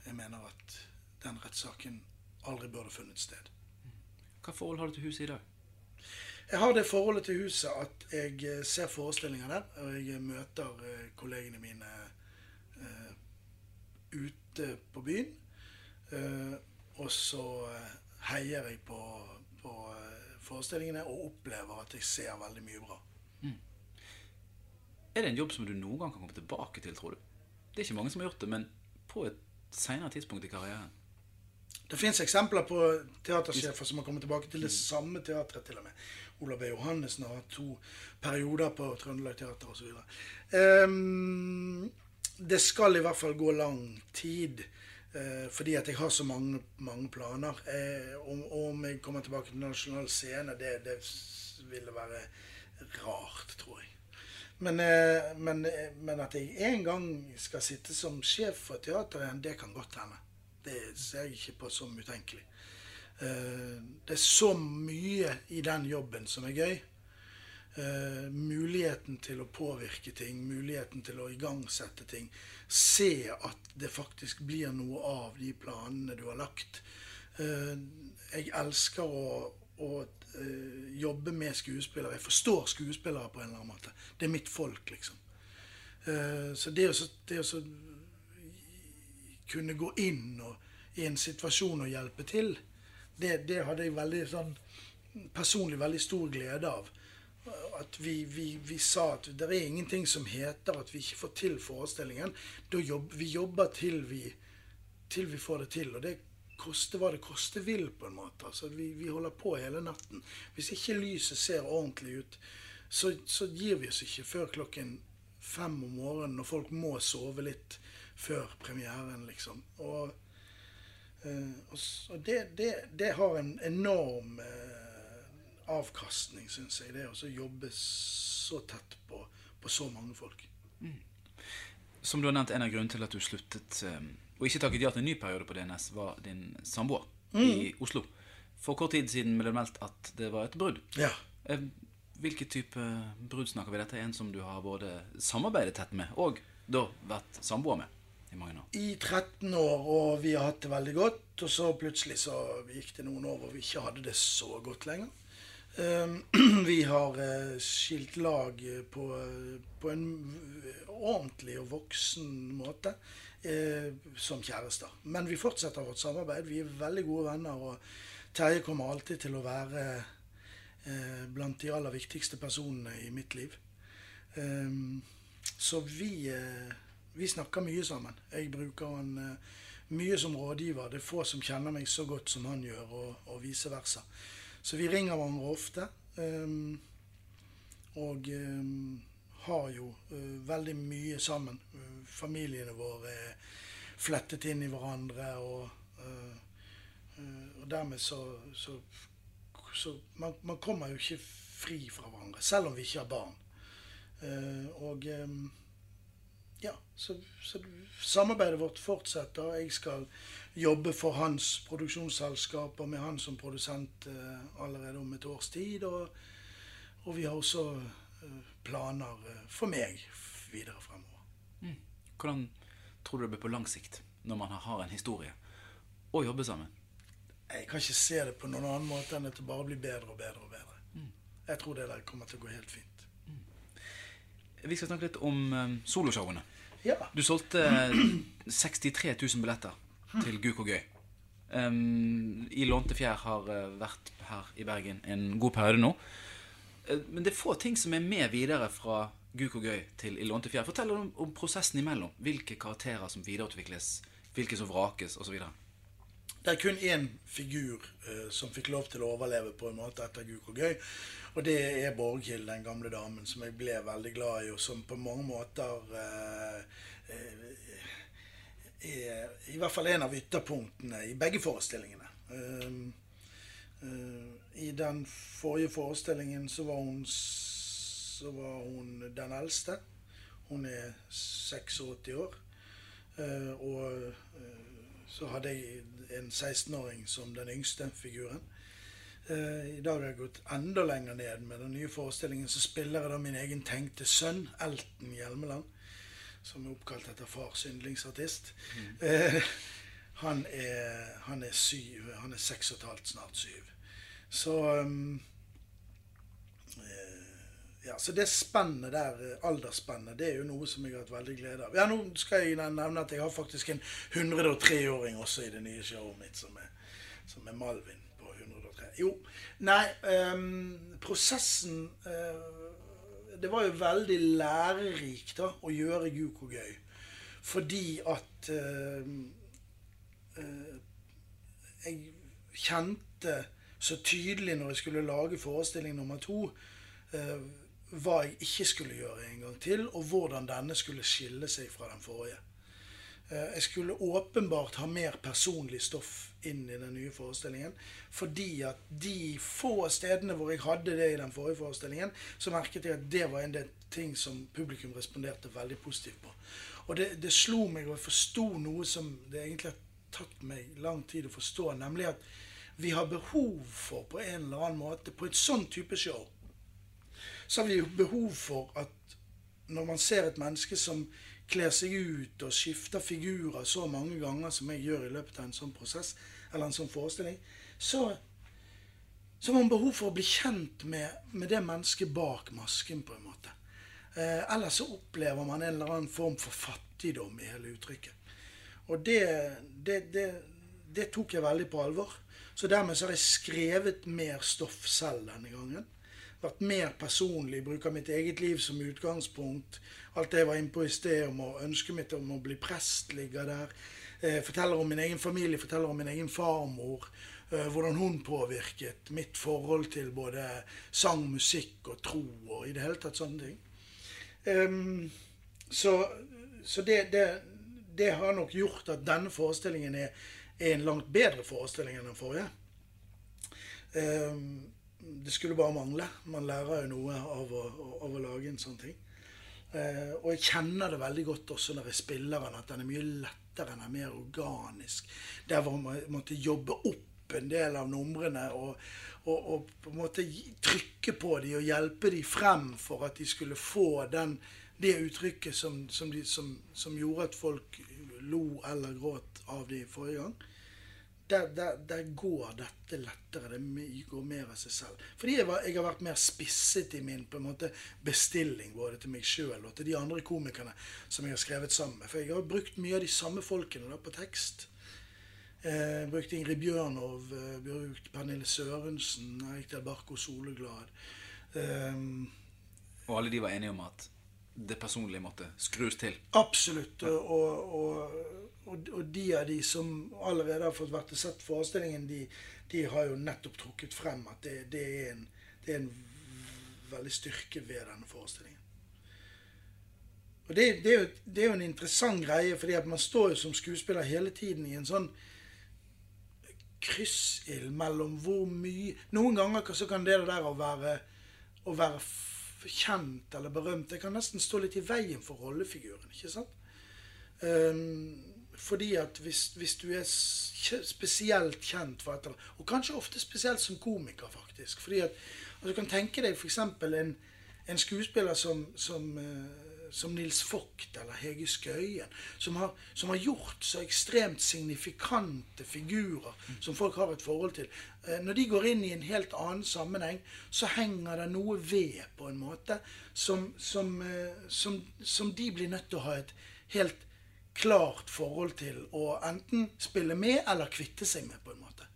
Jeg mener at den rettssaken aldri burde funnet sted. Hva forhold har du til huset i dag? Jeg har det forholdet til huset at jeg eh, ser forestillinger der. Og jeg møter kollegene mine uh, ute på byen. Uh, og så heier jeg på, på forestillingene og opplever at jeg ser veldig mye bra. Mm. Er det en jobb som du noen gang kan komme tilbake til, tror du? Det er ikke mange som har gjort det, men på et senere tidspunkt i karrieren. Det fins eksempler på teatersjefer som har kommet tilbake til det samme teatret. til og med. Olav B. Johannessen har hatt to perioder på Trøndelag Teater osv. Um, ehm, det skal i hvert fall gå lang tid. Uh, fordi at jeg har så mange, mange planer. Uh, om, om, jeg kommer tilbake til Nasjonal Scene, det, det ville være rart, tror jeg. Men, uh, men, men, at jeg en gang skal sitte som sjef for teateret det kan godt hende. Det ser jeg ikke på som utenkelig. Eh, det er så mye i den jobben som er gøy. muligheten til å påvirke ting, muligheten til å igangsette ting. Se at det faktisk blir noe av de planene du har lagt. jeg elsker å, å jobbe med skuespillere. Jeg forstår skuespillere på en eller annen måte. Det er mitt folk, liksom. Så det å kunne gå inn og, i en situasjon og hjelpe til, det, det, hadde jeg veldig sånn personlig veldig stor glede av. At vi, vi, vi, sa at det er ingenting som heter at vi ikke får til forestillingen. Jobb, vi jobber til vi, til vi får det til. Og det koste hva det koste vil, på en måte. Altså, vi, vi, holder på hele natten. Hvis ikke lyset ser ordentlig ut, så, så, gir vi oss ikke før klokken fem om morgenen når folk må sove litt før premieren, liksom. Og, og det, det, det, har en enorm eh, avkastning, syns jeg, det å jobbe så tett på, på så mange folk. Mm. Som du har nevnt, en av grunnene til at du sluttet eh og ikke takket ja til en ny periode på DNS, var din samboer mm. i Oslo. For kort tid siden ble det meldt at det var et brudd. Ja. Eh, hvilken type brudd snakker vi? Dette en som du har både samarbeidet tett med og da vært samboer med i mange år. I 13 år, og vi har hatt det veldig godt. Og så plutselig så gikk det noen år hvor vi ikke hadde det så godt lenger. Ehm, vi har eh, skilt lag på, på en ordentlig og voksen måte eh, som kjærester. Men vi fortsetter vårt samarbeid. Vi er veldig gode venner. Og Terje kommer alltid til å være eh, blant de aller viktigste personene i mitt liv. Um, så vi, eh, vi, snakker mye sammen. Jeg bruker han uh, mye som rådgiver. Det er få som kjenner meg så godt som han gjør, og, og vice versa. Så vi ringer hverandre ofte. Um, og um, har jo uh, veldig mye sammen. Uh, familiene våre er flettet inn i hverandre. Og, og dermed så, så, så man, man, kommer jo ikke fri fra hverandre, selv om vi ikke har barn. og ja, så, så samarbeidet vårt fortsetter. Jeg skal jobbe for hans produksjonsselskap og med han som produsent eh, allerede om et års tid. Og, og vi har også eh, planer eh, for meg videre fremover. Mm. Hvordan tror du det blir på lang sikt, når man har en historie, å jobbe sammen? Jeg kan ikke se det på noen annen måte enn at det bare blir bedre og bedre og bedre. Mm. Jeg tror det der kommer til å gå helt fint. Mm. Vi skal snakke litt om um, soloshowene. Ja. Du solgte 63 000 billetter til Guk og gøy. Um, I Lånte fjær har uh, vært her i Bergen en god periode nå. Uh, men det er få ting som er med videre fra Guk og gøy til I Lånte fjær. Fortell om, om prosessen imellom. Hvilke karakterer som videreutvikles, hvilke som vrakes osv. Det er kun én figur uh, som fikk lov til å overleve på en måte etter Guk og gøy. Og det er Borghild, den gamle damen, som jeg ble veldig glad i, og som på mange måter uh, er i hvert fall en av ytterpunktene i begge forestillingene. Uh, I den forrige forestillingen så var hun så var hun den eldste. Hun er 86 år. og så hadde jeg en 16-åring som den yngste figuren. I dag har jeg gått enda lenger ned med den nye forestillingen. Så spiller jeg da min egen tenkte sønn, Elton Hjelmeland som er oppkalt etter fars yndlingsartist. Mm. Eh, han, er, han, er, syv. Han er seks og et halvt, snart syv. Så um, eh, ja, Så det spennet der, eh, aldersspennet, det er jo noe som jeg har hatt veldig glede av. Ja, Nå skal jeg nevne at jeg har faktisk en 103-åring også i det nye showet mitt, som er, som er Malvin på 103. Jo, nei um, Prosessen uh, det var jo veldig lærerikt da, å gjøre Guko gøy. Fordi at uh, uh, Jeg kjente så tydelig når jeg skulle lage forestilling nummer to, uh, hva jeg ikke skulle gjøre en gang til, og hvordan denne skulle skille seg fra den forrige. Jeg skulle åpenbart ha mer personlig stoff inn i den nye forestillingen. Fordi at de få stedene hvor jeg hadde det i den forrige forestillingen, så merket jeg at det var en del ting som publikum responderte veldig positivt på. Og det, det slo meg og jeg forsto noe som det egentlig har tatt meg lang tid å forstå, nemlig at vi har behov for på en eller annen måte, på et sånn type show, så har vi jo behov for at når man ser et menneske som kler seg ut og skifter figurer så mange ganger som jeg gjør i løpet av en sånn prosess, eller en sånn forestilling, så, så har man behov for å bli kjent med, med det mennesket bak masken, på en måte. Eh, ellers så opplever man en eller annen form for fattigdom i hele uttrykket. Og det, det, det, det tok jeg veldig på alvor. Så dermed så har jeg skrevet mer stoff selv denne gangen vært mer personlig, bruker mitt eget liv som utgangspunkt. Alt det jeg var inne på i sted om å ønske mitt om å bli prest, ligger der. Eh, forteller om min egen familie, forteller om min egen farmor. Eh, hvordan hun påvirket mitt forhold til både sang, musikk og tro og i det hele tatt sånne ting. Um, så, så det, det, det, har nok gjort at denne forestillingen er, er en langt bedre forestilling enn den forrige. Um, det skulle bare mangle. Man lærer jo noe av å, av å lage en sånn ting. Eh, og jeg kjenner det veldig godt også når jeg spiller den, at den er mye lettere, den er mer organisk. Der hvor man måtte jobbe opp en del av numrene og, og, og, på en måte trykke på dem og hjelpe dem frem for at de skulle få den, det uttrykket som, som, de, som, som gjorde at folk lo eller gråt av dem forrige gang der, der, der, går dette lettere. Det går mer av seg selv. Fordi jeg, var, jeg, har vært mer spisset i min måte bestilling både til meg sjøl og til de andre komikerne som jeg har skrevet sammen med. For jeg har brukt mye av de samme folkene da, på tekst. Eh, brukt Ingrid Bjørnov, eh, brukt Pernille Sørensen, Erik Del Barco Soleglad. Eh, og alle de var enige om at det personlige måtte skrus til? Absolutt. og, og og, og, de av de som allerede har fått vært og sett forestillingen, de, de, har jo nettopp trukket frem at det, det, er en, det, er en, veldig styrke ved denne forestillingen. Og det, det, er jo, det er jo en interessant greie, fordi at man står jo som skuespiller hele tiden i en sånn kryssild mellom hvor mye Noen ganger så kan det der å være, å være kjent eller berømt. Det kan nesten stå litt i veien for rollefiguren. ikke sant? Um, fordi at hvis, hvis, du er spesielt kjent for et eller annet, Og kanskje ofte spesielt som komiker, faktisk. fordi at altså, Du kan tenke deg f.eks. En, en skuespiller som, som uh, som Nils Vogt eller Hege Skøyen, som har, som har, gjort så ekstremt signifikante figurer som folk har et forhold til. Eh, når de går inn i en helt annen sammenheng, så henger det noe ved på en måte som, eh, som, som de blir nødt til å ha et helt klart forhold til å enten spille med eller kvitte seg med, på en måte.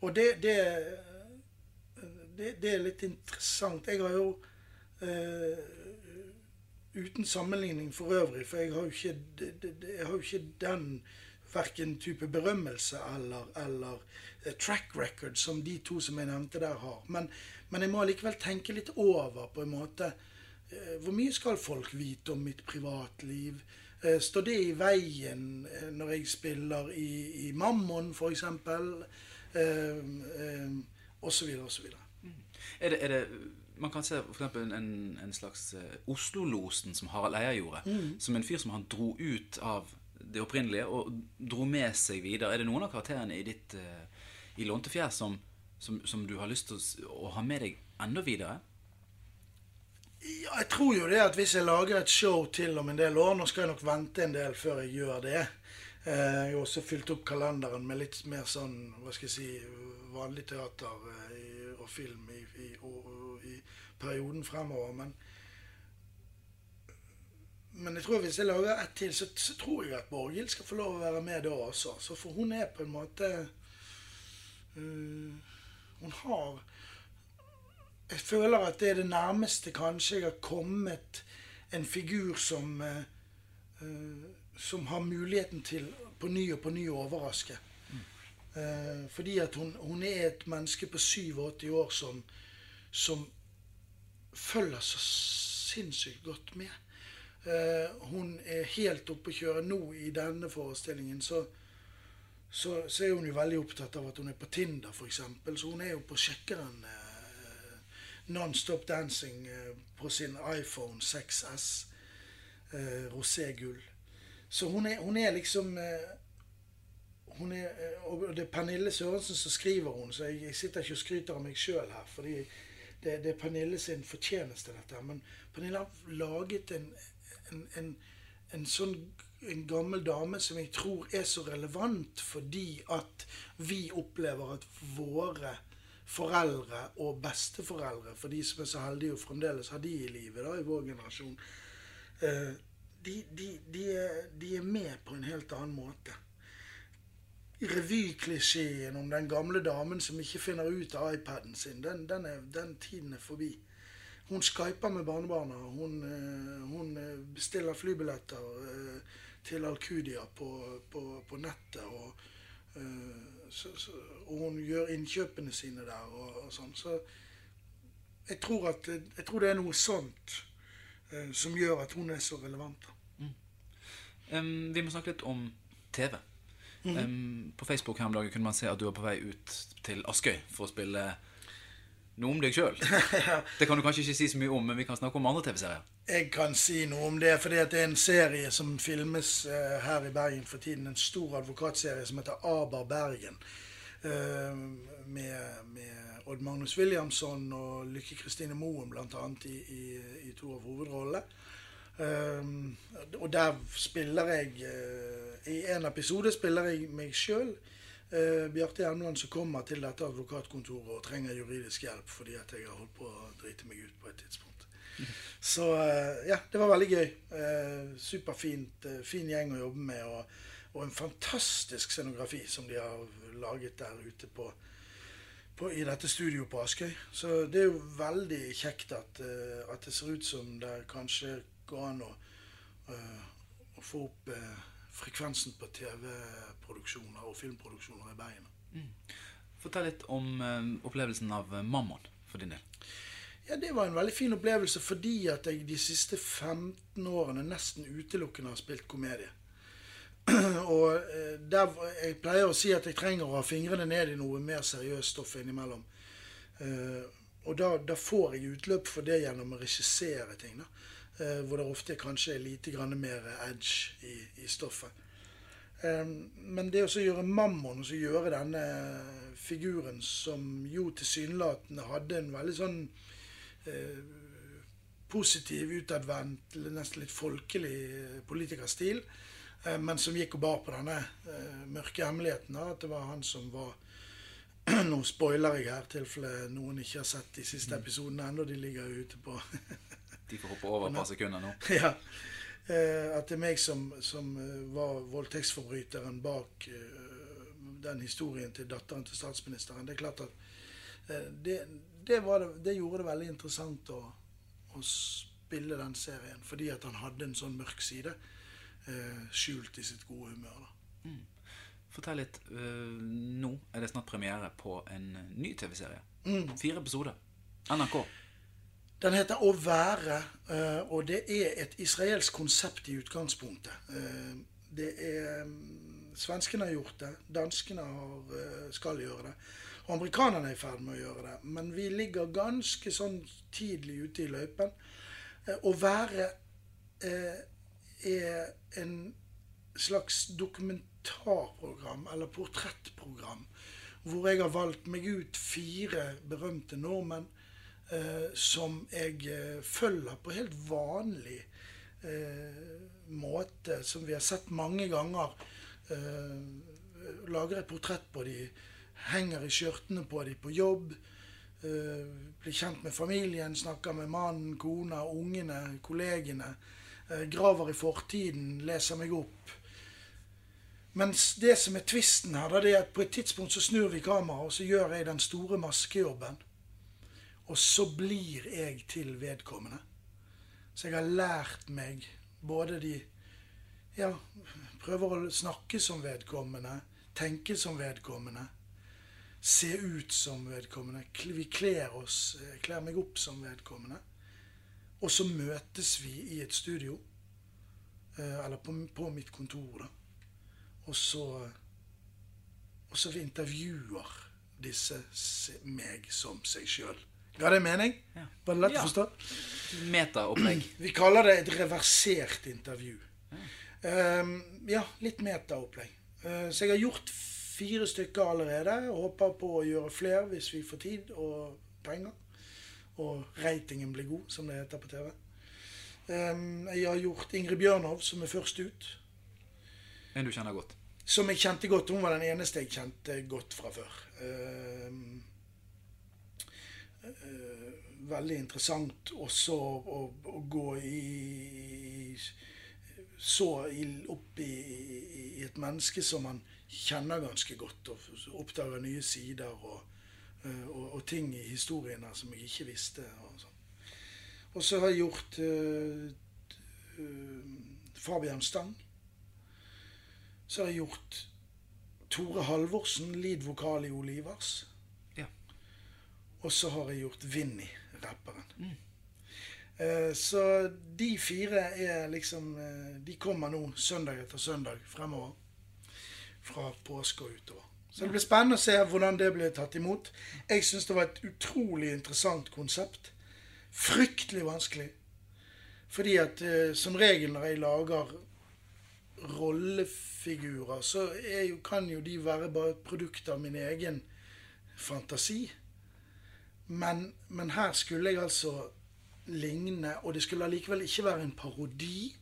Og det, det, det, det er litt interessant. Jeg har jo eh, uten sammenligning for øvrig, for jeg har jo ikke, jeg har jo ikke den verken type berømmelse eller, eller uh, track record som de to som jeg nevnte der, har. Men, men jeg må likevel tenke litt over på en måte uh, Hvor mye skal folk vite om mitt privatliv? Uh, står det i veien når jeg spiller i, i Mammon, f.eks.? Uh, uh, og så videre, og så videre. Mm. Er det, er det man kan se for eksempel en, en slags uh, Oslo-losen som Harald Eia gjorde. Mm. Som en fyr som han dro ut av det opprinnelige og dro med seg videre. Er det noen av karakterene i ditt uh, i Låntefjær som, som, som, du har lyst til å, å, ha med deg enda videre? Ja, jeg tror jo det at hvis jeg lager et show til om en del år Nå skal jeg nok vente en del før jeg gjør det. Eh, jeg har også fylt opp kalenderen med litt mer sånn, hva skal jeg si, vanlig teater og film i, i, og, i perioden fremover. Men, men jeg tror hvis jeg lager ett til, så, så, tror jeg at Borghild skal få lov å være med da også. Så for hun er på en måte uh, Hun har Jeg føler at det er det nærmeste kanskje jeg har kommet en figur som uh, uh, Som har muligheten til på ny og på ny å overraske. Mm. fordi at hun, hun, er et menneske på 87 år som, som følger så sinnssykt godt med. Uh, hun er helt oppe å kjøre nå i denne forestillingen. Så, så, så, er hun jo veldig opptatt av at hun er på Tinder, f.eks. Så hun er jo på sjekkeren eh, Non-Stop Dancing eh, på sin iPhone 6S uh, roségull. Så hun er, hun er liksom hun er, Og det er Pernille Sørensen som skriver hun, så jeg, jeg sitter ikke og skryter av meg sjøl her. fordi det, det, er Pernille sin fortjeneste, dette. Men Pernille har laget en, en, en, en sånn en gammel dame som jeg tror er så relevant fordi at vi opplever at våre foreldre og besteforeldre, for de som er så heldige og fremdeles har de i livet da, i vår generasjon, eh, de, de, de, er, de er med på en helt annen måte revyklisjeen om den gamle damen som ikke finner ut av iPaden sin, den, den, er, den tiden er forbi. Hun skyper med barnebarna. Hun, eh, hun eh, bestiller flybilletter eh, til Alcudia på, på, på nettet. Og, så, så, og, hun gjør innkjøpene sine der og, og sånn. Så jeg tror, at, jeg tror det er noe sånt som gjør at hun er så relevant. Mm. Um, vi må snakke litt om TV. Mm -hmm. um, på Facebook her om dagen kunne man se at du var på vei ut til Askøy for å spille noe om deg sjøl. Det kan du kanskje ikke si så mye om, men vi kan snakke om andre TV-serier. Jeg kan si noe om det, for det er en serie som filmes uh, her i Bergen for tiden. En stor advokatserie som heter Aber Bergen. Uh, med, med, Odd Magnus Williamson og Lykke Kristine Moen bl.a. I, i, i to av hovedrollene. Um, og der spiller jeg uh, I en episode spiller jeg meg sjøl. Uh, eh, Bjarte Hjelmeland som kommer til dette advokatkontoret og trenger juridisk hjelp fordi at jeg har holdt på å drite meg ut på et tidspunkt. Så uh, ja, det var veldig gøy. superfint. fin gjeng å jobbe med. Og, og, en fantastisk scenografi som de har laget der ute på, på, i dette studioet på Askøy. Så det er jo veldig kjekt at, at det ser ut som det kanskje gå an å, å få opp uh, frekvensen på TV-produksjoner og filmproduksjoner i Bergen. Mm. Fortell litt om uh, opplevelsen av Mammon for din del. Ja, Det var en veldig fin opplevelse fordi at jeg de siste 15 årene nesten utelukkende har spilt komedie. og der, Jeg pleier å si at jeg trenger å ha fingrene ned i noe mer seriøst stoff innimellom. og da, da, får jeg utløp for det gjennom å regissere ting. da, eh, Hvor det ofte kanskje er lite grann mer edge i, i stoffet. Eh, men det å gjøre Mammon, og gjøre denne figuren som jo tilsynelatende hadde en veldig sånn eh, positiv, utadvendt, nesten litt folkelig eh, politikerstil, eh, men som gikk og bar på denne eh, mørke hemmeligheten. At det var han som var Nå spoiler jeg her, tilfelle noen ikke har sett de siste mm. episodene ennå. De ligger jo ute på De får hoppe over et par sekunder nå. Ja. At det er meg som, som var voldtektsforbryteren bak den historien til datteren til statsministeren. Det er klart at det, det, det, det gjorde det veldig interessant å å spille den serien. Fordi at han hadde en sånn mørk side eh, skjult i sitt gode humør. da. Mm. Fortell litt. Uh, nå er det snart premiere på en ny TV-serie. Mm. Fire episoder. NRK. Den heter Å være, uh, og det er et israelsk konsept i utgangspunktet. Uh, det er um, Svenskene har gjort det, danskene har, skal gjøre det. Og amerikanerne er i ferd med å gjøre det. Men vi ligger ganske sånn tidlig ute i løypen. Eh, å være eh, er en slags dokumentarprogram, eller portrettprogram, hvor jeg har valgt meg ut fire berømte nordmenn eh, som jeg eh, følger på helt vanlig eh, måte, som vi har sett mange ganger. Eh, lager et portrett på de henger i skjørtene på dem på jobb. Blir kjent med familien, snakker med mannen, kona, ungene, kollegene. Graver i fortiden, leser meg opp. Mens det som er tvisten her, det er at på et tidspunkt så snur vi kameraet, og så gjør jeg den store maskejobben. Og så blir jeg til vedkommende. Så jeg har lært meg både de Ja, prøver å snakke som vedkommende, tenke som vedkommende se ut som vedkommende. Vi kler oss, eh, kler meg opp som vedkommende. Og så møtes vi i et studio, eh, eller på, på mitt kontor, da. Og så Og så vi intervjuer disse meg som seg sjøl. Ga det mening? Ja. Var det lett å forstå? Metaopplegg. Vi kaller det et reversert intervju. Ja, um, ja litt metaopplegg. Uh, så jeg har gjort fire stykker allerede. Og håper på å gjøre flere hvis vi får tid og penger. Og ratingen blir god, som det heter på TV. Um, jeg har gjort Ingrid Bjørnov, som er først ut. En du kjenner godt? Som jeg kjente godt. Hun var den eneste jeg kjente godt fra før. Um, veldig interessant også å, å, gå i Så opp i, i, et menneske som man kjenner ganske godt, og oppdager nye sider og, eh, og, og ting i historien her som jeg ikke visste. Og, sånn. og så har jeg gjort uh, uh, Fabian Stang. Så har jeg gjort Tore Halvorsen, lead-vokal i Olivers. Ja. Og så har jeg gjort Vinni, rapperen. Mm. Så de fire er liksom De kommer nå søndag etter søndag fremover fra påske og utover. Så det blir spennende å se hvordan det blir tatt imot. Jeg syns det var et utrolig interessant konsept. Fryktelig vanskelig. Fordi at eh, som regel når jeg lager rollefigurer, så jo, kan jo de være bare et produkt av min egen fantasi. Men, men her skulle jeg altså ligne, og det skulle allikevel ikke være en parodi.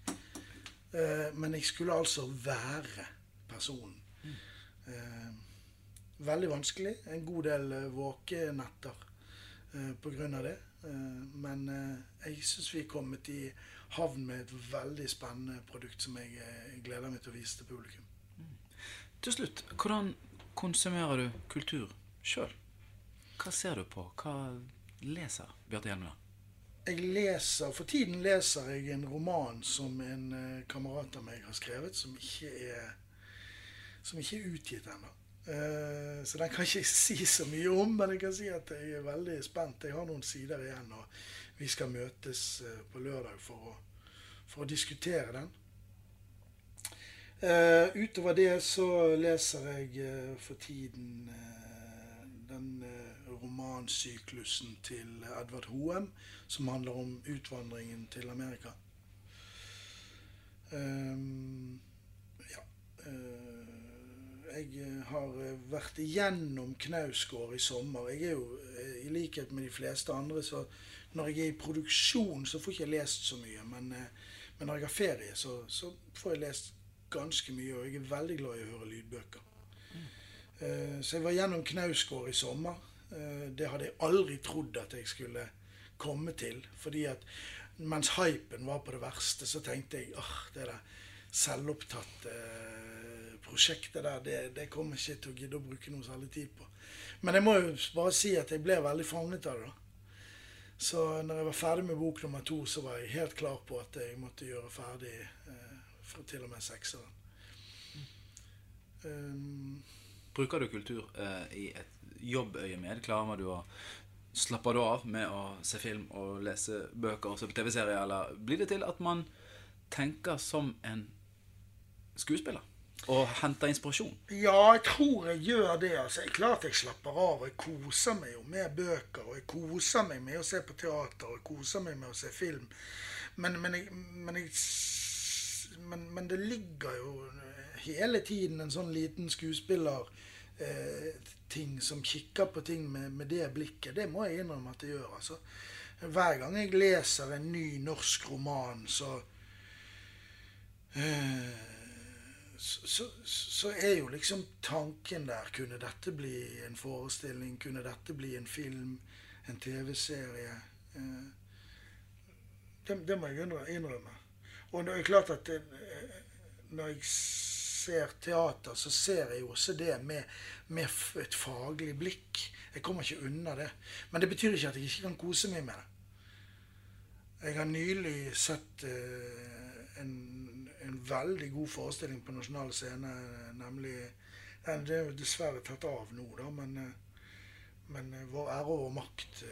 Eh, men jeg skulle altså være personen. Eh, veldig vanskelig. En god del eh, våkenetter eh, pga. det. Eh, men jeg syns vi er kommet i havn med et veldig spennende produkt som jeg gleder meg til å vise til publikum. Mm. Til slutt, hvordan konsumerer du kultur sjøl? Hva ser du på? Hva leser Bjarte Hjelmeland? Jeg leser, For tiden leser jeg en roman som en uh, kamerat av meg har skrevet, som ikke er som ikke er utgitt ennå. Uh, så den kan jeg ikke si så mye om, men jeg kan si at jeg er veldig spent. Jeg har noen sider igjen, og vi skal møtes uh, på lørdag for å, for å diskutere den. Utover det så leser jeg for tiden den romansyklusen til Edvard Hoem, som handler om utvandringen til Amerika. Um, ja. Uh, jeg har vært igjennom Knausgård i sommer. Jeg er jo, i likhet med de fleste andre, så når jeg er i produksjon, så får jeg ikke lest så mye. Men, men når jeg har ferie, så, så, får jeg lest ganske mye. Og jeg er veldig glad i å høre lydbøker. Mm. Så jeg var gjennom Knausgård i sommer. Det hadde jeg aldri trodd at jeg skulle komme til. Fordi at mens hypen var på det verste, så tenkte jeg åh, det der selvopptatte eh, prosjektet der, det, det kommer ikke til å gidde å bruke noe særlig tid på. Men jeg må jo bare si at jeg ble veldig fanget av det. da. Så når jeg var ferdig med bok nummer to, så var jeg helt klar på at jeg måtte gjøre ferdig eh, til og med sekseren. Um, Bruker du kultur eh, i et jobbøyemed? Klarer du å Slapper du av med å se film og lese bøker og se på TV-serier, eller blir det til at man tenker som en skuespiller? Og henter inspirasjon? Ja, jeg tror jeg gjør det. altså. Jeg klart jeg slapper av. Jeg koser meg jo med bøker. Og jeg koser meg med å se på teater, og jeg koser meg med å se film. Men, men, jeg, men, jeg, men det ligger jo hele tiden en sånn liten skuespiller eh, ting som kikker på ting med, med, det blikket. Det må jeg innrømme at jeg gjør. altså. Hver gang jeg leser en ny norsk roman, så eh, så, så, så, er jo liksom tanken der Kunne dette bli en forestilling? Kunne dette bli en film? En TV-serie? Eh, det, det, må jeg innrømme. Og det er klart at det, eh, når jeg ser teater, så ser jeg jo også det med, med, et faglig blikk. Jeg kommer ikke unna det. Men det betyr ikke at jeg ikke kan kose meg med det. Jeg har nylig sett uh, en, en, veldig god forestilling på Nasjonal Scene, nemlig Den er jo dessverre tatt av nå, da, men, uh, men uh, Vår ære og makt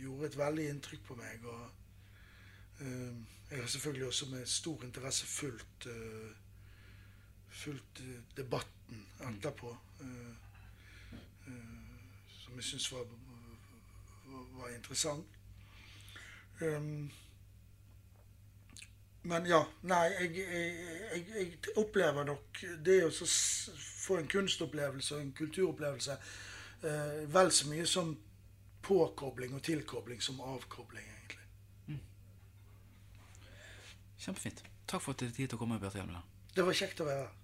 gjorde et veldig inntrykk på meg. og jeg har selvfølgelig også med stor interesse fulgt uh, fulgt eh, debatten etterpå. Eh, eh, som jeg syns var, var, interessant. Um, men ja. Nei, jeg, jeg, jeg, opplever nok det å få en kunstopplevelse og en kulturopplevelse vel så mye som påkobling og tilkobling som avkobling, egentlig. Mm. Kjempefint. Takk for at du er tid til å komme. Bjarte Hjelmeland. Det var kjekt å være her.